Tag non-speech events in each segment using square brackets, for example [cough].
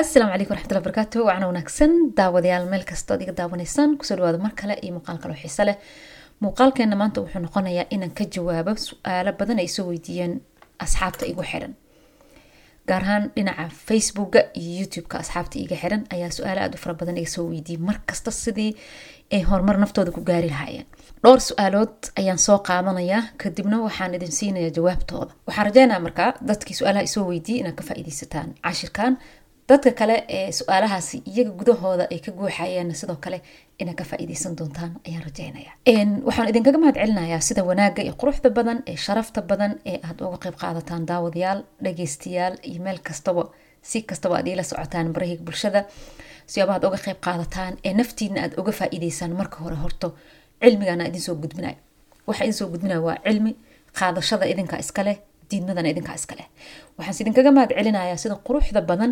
asalaamu calaykum waraxmatullahi barakaatu waana wanaagsan. Daawadayaal meel kasta ood iga daawanaysaan ku soo dhawaada mar kale iyo muuqaal kaloo xiise leh. Muuqaalkeena maanta wuxuu noqonayaa inaan ka jawaabo su'aalo badan ay soo weydiiyeen asxaabta igu xiran gaar ahaan dhinaca facebooka iyo youtube-ka asxaabta iga xiran ayaa su'aalo aada u fara badan iga soo weydiiyey markasta sidii ay horumar naftooda ku gaari lahaayeen. Dhowr su'aalood ayaan soo qaadanayaa kadibna waxaan idin siinayaa jawaabtooda. Waxaan rajeynaya markaa dadkii su'aalaha isoo weydiiyey inaad ka faa-ideysataan cashirkan dadka kale ee su'aalahaasi iyaga gudahooda ay ka guuxayeen sidoo kale inaad ka faa-iideysan doontaan ayaan rajeynaya waxaan idinkaga mahad celinayaa sida wanaaga iyo quruxda badan ee sharafta badan ee aada uga qeyb qaadataan daawadayaal dhageystayaal iyo meel kastaba si kastaba aad iila socotaan barahiga bulshada. Siyaaba aad uga qeyb qaadataan ee naftiina aad uga faa-iideysaan marka hore horto cilmigana idin soo gudbinayo waxa idin soo gudbinaya waa cilmi qaadashada idinka iskaleh diidmadana idinkaa iskaleh waxaan idinkaga mahad celinayaa sida quruxda badan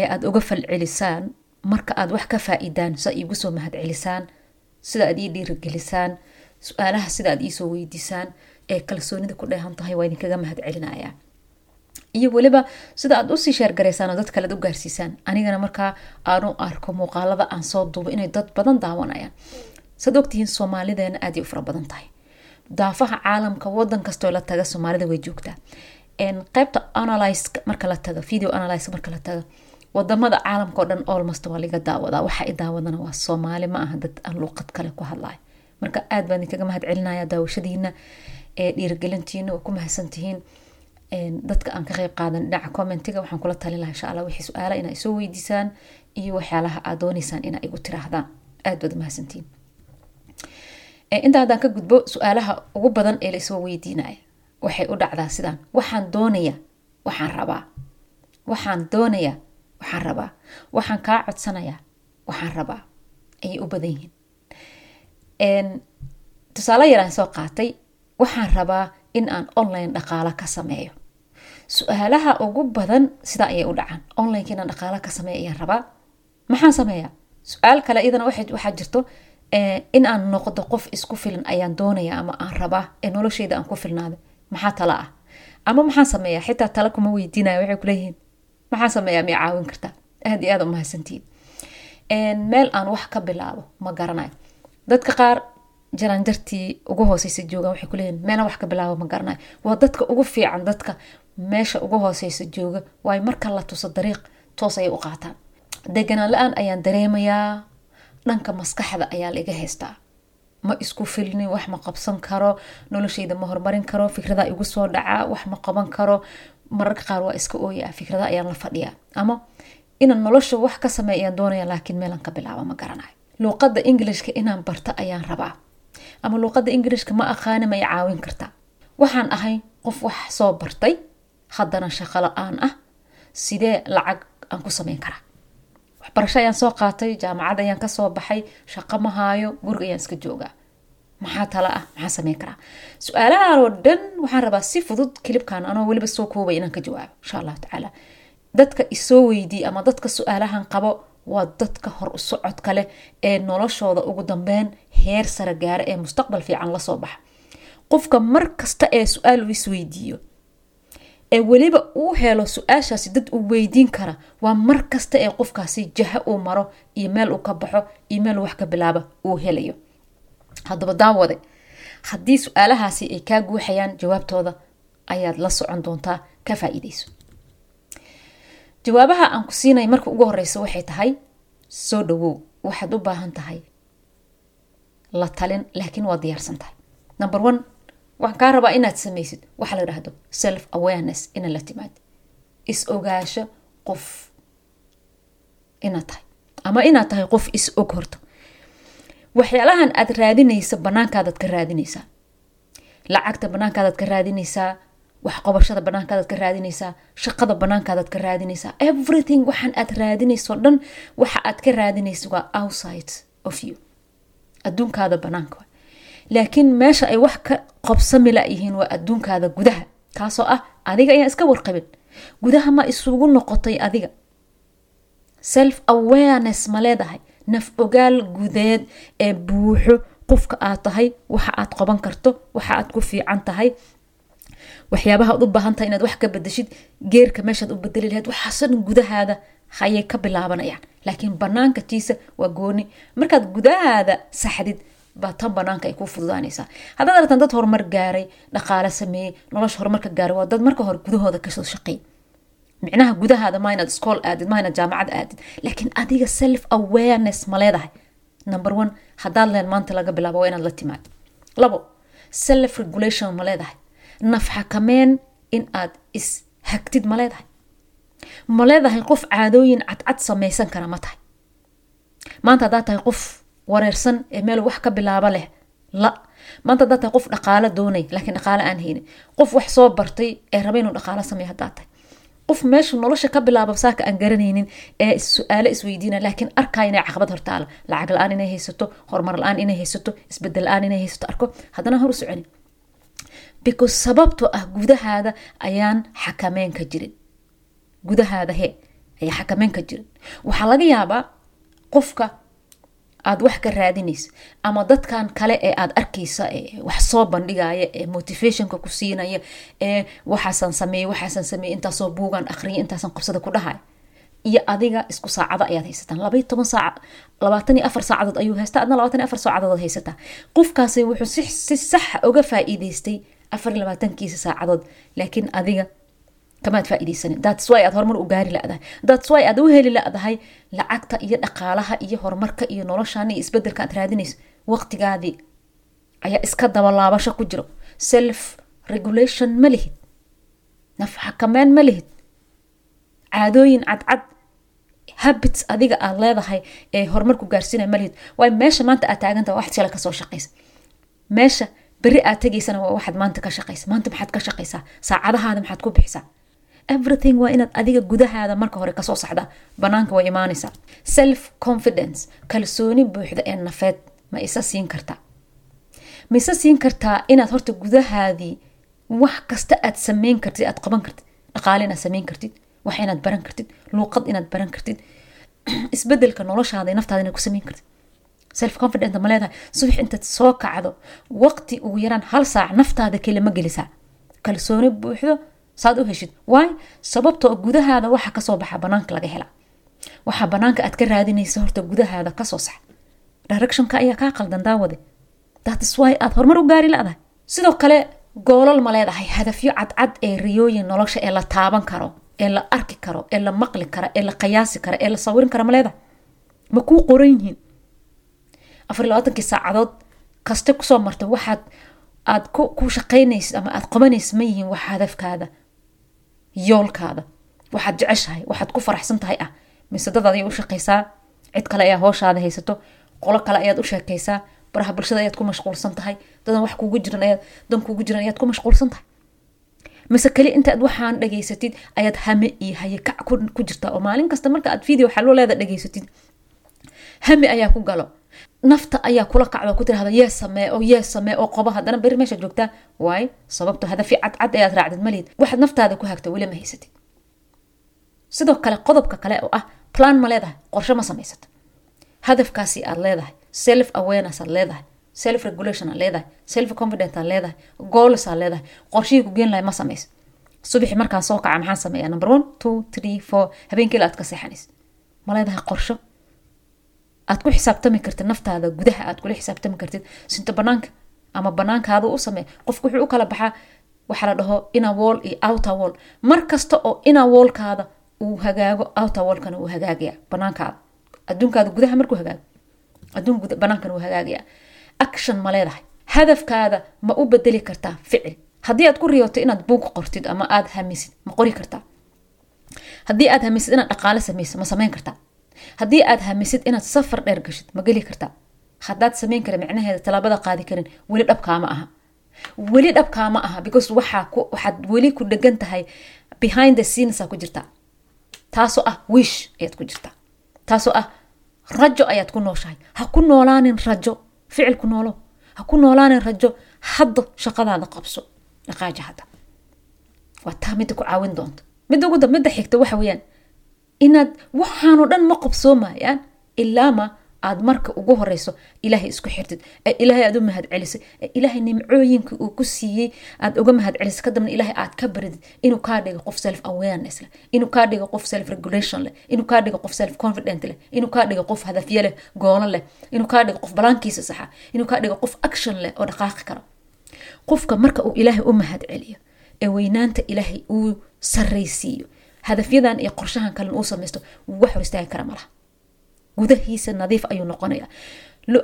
ee aada uga falcelisaan marka aad wax ka faa-idaan sida iigu soo mahad celisaan sida aad ii dhiirigelisaan su'aalaha sida aad iisoo weydiisaan ee kalsoonida ku dheehan tahay waa idinkaga mahad celinaya iyo weliba sida aad u sii sheergaraysaan oo dad kalead u gaarsiisaan anigana markaa aanu arko muuqaalada aan soo duubo inay dad badan daawanayaan. Saad ogtihiin soomaalideena aaday u fara badan tahay daafaha caalamka wadan kastoo la taga soomaalida way joogtaa. Qeybta analyse marka la tago video analyse marka la tago waddamada caalamka dhan almost waa laga daawadaa. Waxa i daawadana waa soomaali ma aha dad aan luuqad kale ku hadlayo marka aad baan idinkaga mahad celinaya daawashadiina ee dhiirigelintiina waa ku mahadsantihiin. Dadka aan ka qeyb qaadan dhinaca commentiga waxaan kula talin lahaa insha wixii su'aala inaa isoo weydiisaan iyo waxyaalaha aad dooneysaan inaa igu tiraahdaan aad baad umahadsantihiin intaa haddaan ka gudbo su'aalaha ugu badan ee laisoo weydiinaya waxay u dhacdaa sidaan waxaan doonaya waxaan rabaa waxaan doonaya waxaan rabaa waxaan kaa codsanayaa waxaan rabaa ayay u badan yihiin. Tusaale yaraan soo qaatay waxaan rabaa in aan online dhaqaalo ka sameeyo. Su'aalaha ugu badan sidaa ayay u dhacaan onlineka inaan dhaqaalo ka sameeyo ayaan rabaa maxaan sameeyaa? Su'aal kale iyadana waxaa jirto in aan noqdo qof isku filan ayaan doonaya ama aan rabaa ee nolosheyda aan ku filnaada maxaa tala ah? Ama maxaan sameeyaa xitaa tala kuma weydiinaya waxay kuleeyihiin maxaan sameeyaa miya caawin kartaa aad iyo aad umahadsantihiin meel aan wax ka bilaabo ma garanayo. Dadka qaar jaranjartii ugu hooseysa joogaan waxay kuleeyihin meelaan wax ka bilaabo ma garanayo. Waa dadka ugu fiican dadka meesha ugu hooseysa jooga waayo marka la tuso dariiq toos ayay u qaataan. Deganaan la'aan ayaan dareemayaa dhanka maskaxda ayaa laiga haystaa. Ma isku filni wax ma qabsan karo nolosheyda ma horumarin karo fikrada igu soo dhacaa wax ma qaban karo. Mararka qaar waa iska ooyaa fikrada ayaan la fadhiyaa. Ama inaan nolosha wax ka sameey ayaan doonaya laakiin meelaan ka bilaabo ma garanayo. Luuqada ingilishka inaan barta ayaan rabaa. Ama luuqada ingilishka ma aqaani ma i caawin kartaa waxaan ahay qof wax soo bartay haddana shaqo la'aan ah. Sidee lacag aan ku sameyn karaa waxbarasho ayaan soo qaatay jaamacad ayaan ka soo baxay shaqo ma haayo guriga ayaan iska joogaa maxaa tala ah? Maxaa sameyn karaa? Su'aalahan oo dhan waxaan rabaa si fudud kilibkan anoo weliba soo koobay inaan ka jawaabo insha allahu tacaala. Dadka isoo weydiiy ama dadka su'aalahan qabo waa dadka hor u socodka leh ee noloshooda ugu dambeyn heer sare gaara ee mustaqbal fiican la soo baxa. Qofka mar kasta ee su'aal u isweydiiyo ee weliba uu helo su'aashaasi dad uu weydiin kara waa mar kasta ee qofkaasi jaha uu maro iyo meel uu ka baxo iyo meel wax ka bilaaba uu helayo. Haddaba daawade haddii su'aalahaasi ay kaa guuxayaan jawaabtooda ayaad la socon doontaa ka faa-iideyso jawaabaha aan ku siinay marka ugu horeysa waxay tahay soo dhawow waxaad u baahan tahay la talin laakiin waa diyaarsan tahay. Number one waxaan kaa rabaa inaad sameysid waxa la dhahdo self awareness ina la timaad. Is ogaasho qof inaad tahay. Ama inaad tahay qof is og horto. Waxyaalahan aad raadinaysa banaankaadaad ka raadinaysaa. Lacagta banaankaadaad ka raadinaysaa. Waxqobashada banaankaadaad ka raadinaysaa. Shaqada banaankaadaad ka raadinaysaa. Everything waxaan aad raadinayso dhan waxa aad ka raadinaysa waa outside of you. Adduunkaada banaanka laakiin meesha ay wax ka qobsami layihiin waa adduunkaada gudaha kaasoo ah adiga ayaan iska warqabin. Gudaha ma isugu noqotay adiga. Self awareness ma leedahay. Naf ogaal gudeed ee buuxo qofka aad tahay waxa aad qaban karto waxa aad ku fiican tahay. Waxyaabaha ad u baahan tahay inaad wax ka bedeshid geerka meeshaad u bedeli lahayd waxaaso dhan gudahaada hayay ka bilaabanayaan. Laakiin banaanka tiisa waa gooni. Markaad gudahaada saxdid baa tan banaanka ay ku fududaanaysaa. Haddaad aragtaan dad horumar gaaray dhaqaale sameeyey nolosha horumarka gaaray waa dad marka hore gudahooda ka soo shaqeey micnaha gudahaada ma inaad iskool aadid ma inaad jaamacad aadid laakiin adiga self awareness ma leedahay. Number one haddaad leen maanta laga bilaabo waa inaad la timaad. Labo self regulation ma leedahay. Naf xakameen in aad is hagtid ma leedahay. Ma leedahay qof caadooyin cadcad samaysan kara ma tahay. Maanta haddaad tahay qof wareersan ee meel wax ka bilaaba leh. La maanta haddaad tahay qof dhaqaalo doonay laakiin dhaqaalo aan haynin. Qof wax soo bartay ee raba inuu dhaqaalo sameeyo haddaad tahay. Qof meeshu nolosha ka bilaaba saaka aan garanaynin ee su'aalo isweydiina laakiin arkaya inay caqabad hortaala lacag la'aan inay haysato horumar la'aan inay haysato isbeddel la'aan inay haysato. Arko haddana hor u soconi. Because sababtoo ah gudahaada ayaan xakameyn ka jirin. Gudahaada he ayaa xakameyn ka jirin. Waxaa laga yaabaa qofka aad wax ka raadinaysa ama dadkan kale ee aad arkaysa wax soo bandhigaya ee motivationka ku siinaya ee waxaasan sameeye waxaasan sameeye intaasoo buugaan aqriya intaasan qabsada ku dhahaya iyo adiga isku saacado ayaad haysataan. Labaiy toban saac labaatan iyo afar saacadood ayuu haystaa adna labaatan iyo afar saacadood haysataa. Qofkaasi wuxuu si saxa uga faa'iidaystay afar labaatankiisa saacadood. Laakiin adiga kamaad faaideysanin thats wy aad horumar u gaari ladahay. Thats wy aad u heli ladahay lacagta iyo dhaqaalaha iyo horumarka iyo noloshan iyo isbeddelka aad raadinayso. Waqtigaadii ayaa iska dabalaabasho ku jiro. Self regulation ma lihid. Naf xakameyn ma lihid. Caadooyin cadcad habits adiga aad leedahay ee horumarku gaarsiinaya ma lihid. Waay meesha maanta aad taagantaha waxad shala ka soo shaqaysa meesha beri aad tegaysana waa waxaad maanta ka shaqaysa maanta maxaad ka shaqaysaa saacadahaada maxaad ku bixisaa everything waa inaad adiga gudahaada marka hore ka soo saxdaa banaanka way imaanaysaa self confidence kalsooni buuxda ee nafeed ma isa siin kartaa ma isa siin kartaa inaad horta gudahaadii wax kasta aad sameyn kartid aad qaban kartid. Dhaqaale inaad sameyn kartid wax inaad baran kartid luuqad inaad baran kartid. [clears throat] Isbedelka noloshaada naftaada inaad ku sameyn kartid. Self confident ma leedahay. Subax intaad soo kacdo waqti ugu yaraan hal saac naftaada kale ma gelisaa. Kalsooni buuxdo saad u heshid. Waay sababtoo gudahaada waxa ka soo baxa banaanka laga hela. Waxaa banaanka aad ka raadinaysa horta gudahaada ka soo sax. Directionka ayaa kaa qaldan daawade. Thats wy aad horumar u gaari ladahay. Sidoo kale goolal ma leedahay. Hadafyo cadcad ee riyooyin nolosha ee la taaban karo ee la arki karo ee la maqli karo ee la qiyaasi karo ee la sawirin karo ma leedahay. Ma kuu qoran yihiin? Afar labaatankii saacadood kaste ku soo marta waxaad aad ku shaqaynaysid ama aad qabanaysid ma yihiin wax hadafkaada yoolkaada. Waxaad jeceshahay waxaad ku faraxsan tahay ah. Mise dad aday u shaqaysaa cid kale ayaa hooshaada haysato qolo kale ayaad u sheekaysaa baraha bulshada ayaad ku mashquulsan tahay dadan wax kuugu jiran ayaad dan kuugu jiran ayaad ku mashquulsan tahay mise keli intaad waxaan dhageysatid ayaad hame iyo haye kac ku jirtaa oo maalin kasta marka aad video xaloo leeda dhageysatid hame ayaa ku galo nafta ayaa kula kacdo ku tirahda yee samee oo yee samee oo qobo haddana beri meesha joogtaa waay sababto hadafi cadcad ayaad raacdid malihid waxaad naftaada ku hagta weli ma haysatid. Sidoo kale qodobka kale oo ah plan ma leedahay qorshe ma samaysata hadafkaasi aad leedahay self awareness aad leedahay self regulation aad leedahay self confident aad leedahay goals aad leedahay qorshihii ku geen lahay ma samaysa subaxi markaan soo kaca maxaan sameeyaa? Number one two three four. Habeenkiila aad ka seexanays ma leedahay qorsho aad ku xisaabtami kartid naftaada gudaha aad kula xisaabtami kartid sinta banaanka ama banaankaada u samee. Qofku wuxuu u kala baxaa waxaa la dhaho ina wall iyo outer wall. Mar kasta oo ina wallkaada uu hagaago outer wallkana uu hagaagaya banaankaada. Adduunkaada gudaha markuu hagaago adduun banaankana uu hagaagaya action ma leedahay. Hadafkaada ma u bedeli kartaa ficil. Haddii aad ku riyooto inaad buug qortid ama aad hamisid ma qori kartaa. Haddii aad hamisid inaad dhaqaale samaysid ma samayn kartaa haddii aad hamisid inaad safar dheer gashid ma geli kartaa haddaad samayn kara micnaheeda talaabada qaadi karin weli dhabkaama aha. Weli dhabkaama aha because waxaad weli ku dhegan tahay behind the scenes ku jirtaa taasoo ah wish ayaad ku jirtaa taasoo ah rajo ayaad ku nooshahay. Ha ku noolaanin rajo ficil ku noolo. Ha ku noolaanin rajo hadda shaqadaada qabso. Dhaqaaja hadda. Waa taa midda ku caawin doonto. Midda ugu midda xigta waxa weeyaan inaad waxaanoo dhan ma qabsoomayaan ilaama aad marka ugu horeyso ilaahay isku xirtid. Ee ilaahay aad u mahad celisay ee ilaahay nimcooyinka uu ku siiyey aad uga mahad celisay kadibna ilaahay aad ka baridid. Inuu kaa dhigo qof self awareness leh. Inuu kaa dhigo qof self regulation leh. Inuu kaa dhigo qof self confident leh. Inuu kaa dhigo qof hadafye leh goolo leh. Inuu kaa dhigo qof balaankiisa saxa. Inuu kaa dhigo qof action leh oo dhaqaaqi karo. Qofka marka uu ilaahay u mahad celiyo ee weynaanta ilaahay uu saraysiiyo hadafyadan iyo qorshahan kalen uu samaysto wax hor istaagi kara malaha gudahiisa nadiif ayuu noqonaya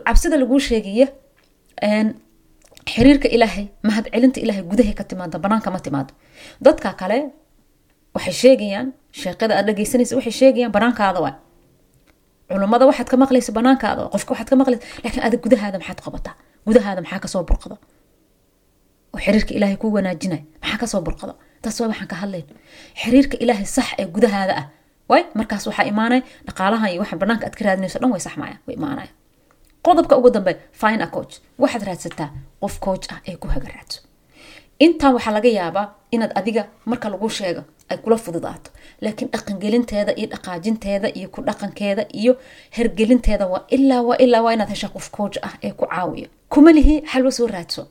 cabsida laguu sheegaya xiriirka ilaahay mahad celinta ilaahay gudahay ka timaada banaanka ma timaado dadka kale waxay sheegayaan sheekada aad dhegeysanaysa waxay sheegayaan banaankaada waa culummada waxaad ka maqlaysa banaankaada qofka waxaad ka maqlaysa laakiin adag gudahaada maxaad qabataa gudahaada maxaa ka soo burqada? Oo xiriirka ilaahay ku wanaajinaya maxaa ka soo burqada taas waa waxaan ka hadlayn xiriirka ilaahay sax ee gudahaada ah. Way? Markaas waxaa imaanaya dhaqaalahan iyo waxaan banaanka aad ka raadinayso dhan way saxmaya way imaanaya. Qodobka ugu dambe fine coach. Waxaad raadsataa qof coach ah ee ku haga raadso. Intaan waxaa laga yaabaa inaad adiga marka lagu sheego ay kula fududaato. Laakiin dhaqangelinteeda iyo dhaqaajinteeda iyo ku dhaqankeeda iyo hergelinteeda waa ilaa waa ilaa waa inaad heshaa qof coach ah ee ku caawiyo. Kuma lihi xalwa soo raadso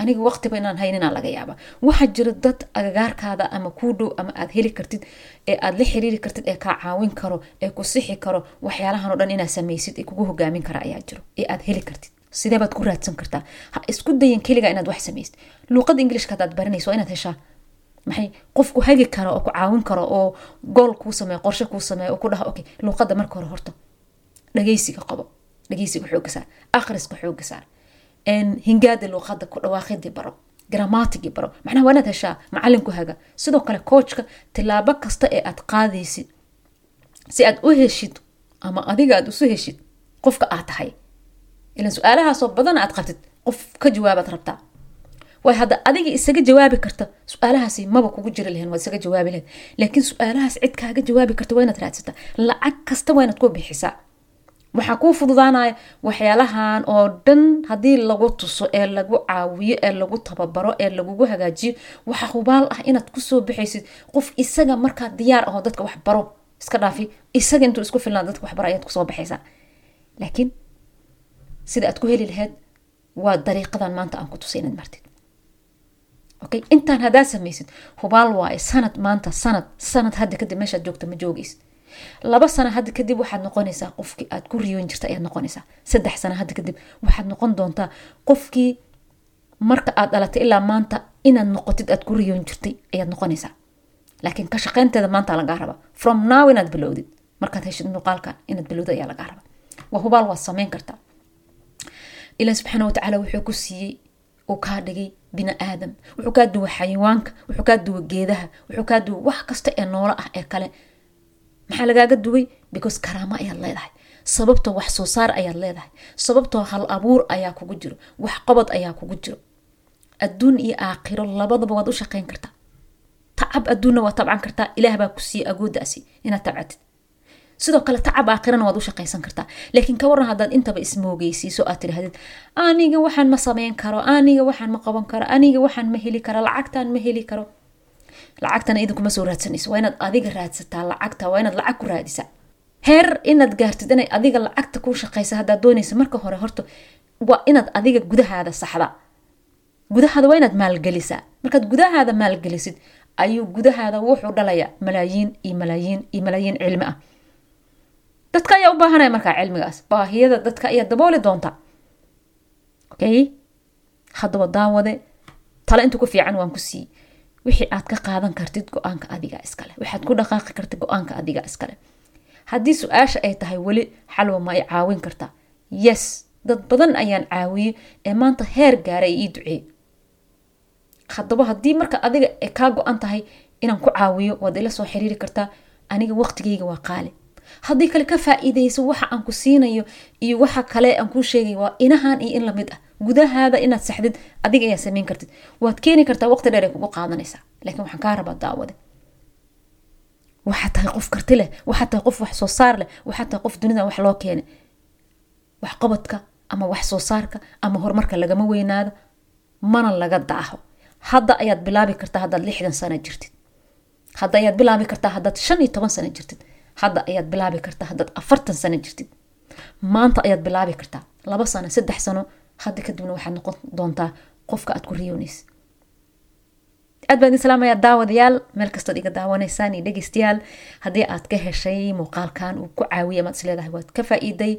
aniga waqtiba inaan hayninaa laga yaaba waxaa jira dad agagaarkaada ama kuu dhow ama aad heli kartid ee aad la xiriiri kartid ee kaa caawin karo ee ku sixi karo waxyaalahan o dhan inaad samaysid ee kugu hogaamin kara ayaa jiro ee aad heli kartid. Sideebaad ku raadsan kartaa. Ha isku dayin keliga inaad wax samaysid luuqada ingilishka hadaad baranayso waa inaad heshaa. Maxay? Qofku hagi karo oo ku caawin karo oo gool kuu sameeyo qorshe kuu sameeyo oo ku dhaha okay luuqada marka hore horta dhageysiga qabo dhageysiga xooga saar akhriska xooga saar hingaada luuqada ku dhawaaqidii baro gramatigii baro macnaha waa inaad heshaa macalinku haga. Sidoo kale coachka tilaabo kasta ee aad qaadaysid si aad u heshid ama adiga aad isu heshid qofka aad tahay. Ilan su'aalahaasoo badan aad qabtid qof ka jawaabaad rabtaa. Way hadda adiga isaga jawaabi karta su'aalahaasi maba kugu jiri lahen waad isaga jawaabi lahed laakiin su'aalahaas cid kaaga jawaabi karta waa raadsataa lacag kasta waa ku bixisaa waxaa kuu fududaanaya waxyaalahan oo dhan haddii lagu tuso ee lagu caawiyo ee lagu tababaro ee lagugu hagaajiyo waxaa hubaal ah inaad ku soo baxaysid qof isaga markaa diyaar ahoo dadka wax iska dhaafi isaga intuu isku filnaa dadka waxbaro ayaad ku soo baxaysaa. Laakiin sida aad ku heli lahayd waa dariiqadan maanta aan ku tusay inaad martid. Okay intaan haddaad samaysid hubaal waaye sanad maanta sanad sanad hadda kadib meeshaad joogta ma joogaysid laba sano hadda kadib waxaad noqonaysaa qofkii aad ku riyoon jirta ayaad noqonaysaa. Saddex sano hadda kadib waxaad noqon doontaa qofkii marka aad dhalatay ilaa maanta inaad noqotid aad ku riyoon jirtay ayaad noqonaysaa. Laakiin ka shaqeynteeda maanta lagaa raba. From now inaad bilowdid. Markaad heshid muuqaalkan inaad bilowdid ayaa lagaa raba. Waa hubaal waad sameyn kartaa. Ilah subxaana watacaala wuxuu ku siiyey uu kaa dhigay bini aadam. Wuxuu kaa duwa xayawaanka wuxuu kaa duwa geedaha wuxuu kaa duwa wax kasta ee noolo ah ee kale maxaa lagaaga duway because karaamo ayaad leedahay. Sababtoo wax soo saar ayaad leedahay. Sababtoo hal abuur ayaa kugu jiro. Wax qabad ayaa kugu jiro. Adduun iyo aakhiro labadaba waad u shaqeyn kartaa. Tacab adduunna waad tabcan kartaa. Ilaah baa ku agooddaasi inaad tabcatid. Sidoo kale tacab aakhirana waad u shaqaysan kartaa. Laakiin ka waran haddaad intaba ismoogeysiiso aad tidhahdid aniga waxaan ma sameyn karo. Aniga waxaan ma qaban karo. Aniga waxaan ma heli karo. Lacagtaan ma heli karo lacagtana idinkuma soo raadsanayso waa inaad adiga raadsataa lacagta waa inaad lacag ku raadisaa heer inaad gaartid inay adiga lacagta ku shaqaysa haddaad doonaysa marka hore horta waa inaad adiga gudahaada saxda. Gudahaada waa inaad maalgelisaa. Markaad gudahaada maalgelisid ayuu gudahaada wuxuu dhalayaa malaayiin iyo malaayiin iyo malaayiin cilmi ah. Dadka ayaa u baahanaya markaa cilmigaas. Baahiyada dadka ayaa dabooli doonta. Okay? Haddaba daawade tale inta ku fiican waan ku siiyey wixii aad ka qaadan kartid go'aanka adiga iskale waxaad ku dhaqaaqi kartid go'aanka adiga iskale haddii su'aasha ay tahay weli xalwa ma ay caawin kartaa yes dad badan ayaan caawiyey ee maanta heer gaaray ii duceey haddaba haddii marka adiga ay kaa go-an tahay inaan ku caawiyo waad ila soo xiriiri kartaa aniga waqtigeyga waa qaali. Haddii kale ka faa-iideyso waxa aan ku siinayo iyo waxa kale aan kuu sheegay waa inahan iyo in la mid ah gudahaada inaad saxdid adiga ayaa sameyn kartid. Waad keeni kartaa waqti dheer kugu qaadanaysaa. Laakiin waxaan kaa rabaa daawade waxaad tahay qof karti leh waxaad tahay qof wax soo saar leh waxaad tahay qof dunida wax loo keenay. Wax qabadka ama wax soo saarka ama horumarka lagama weynaado mana laga daaho. Hadda ayaad bilaabi kartaa haddaad lixdan sano jirtid. Hadda ayaad bilaabi kartaa haddaad shan iyo toban sano jirtid. Hadda ayaad bilaabi kartaa haddaad afartan sano jirtid. Maanta ayaad bilaabi kartaa. Laba sano saddex sano hadda kadibna waxaad noqon doontaa qofka aad ku riyoonaysa aad baan idin daawadayaal meel kastood iga daawanaysaan iyo dhegeystayaal haddii aad ka heshay muuqaalkan uu ku caawiya amaad isleedahay waad ka faa-iiday.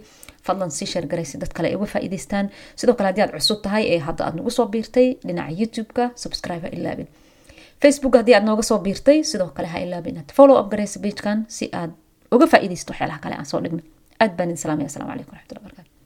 Fadlan sii sheergaraysi dad kale ay uga faa-iideystaan sidoo kale haddii aad cusub tahay ee hadda aad nagu soo biirtay dhinaca youtube-ka subscribe ha ilaabin facebook haddii aad nooga soo biirtay sidoo kale ha ilaabin inaad follow up garaysa pagekan si aad uga faa-iideysto waxyaalaha kale aan soo dhigno. Aad baan idin salaamaya assalamu calaykum waraxmatullahi barakatu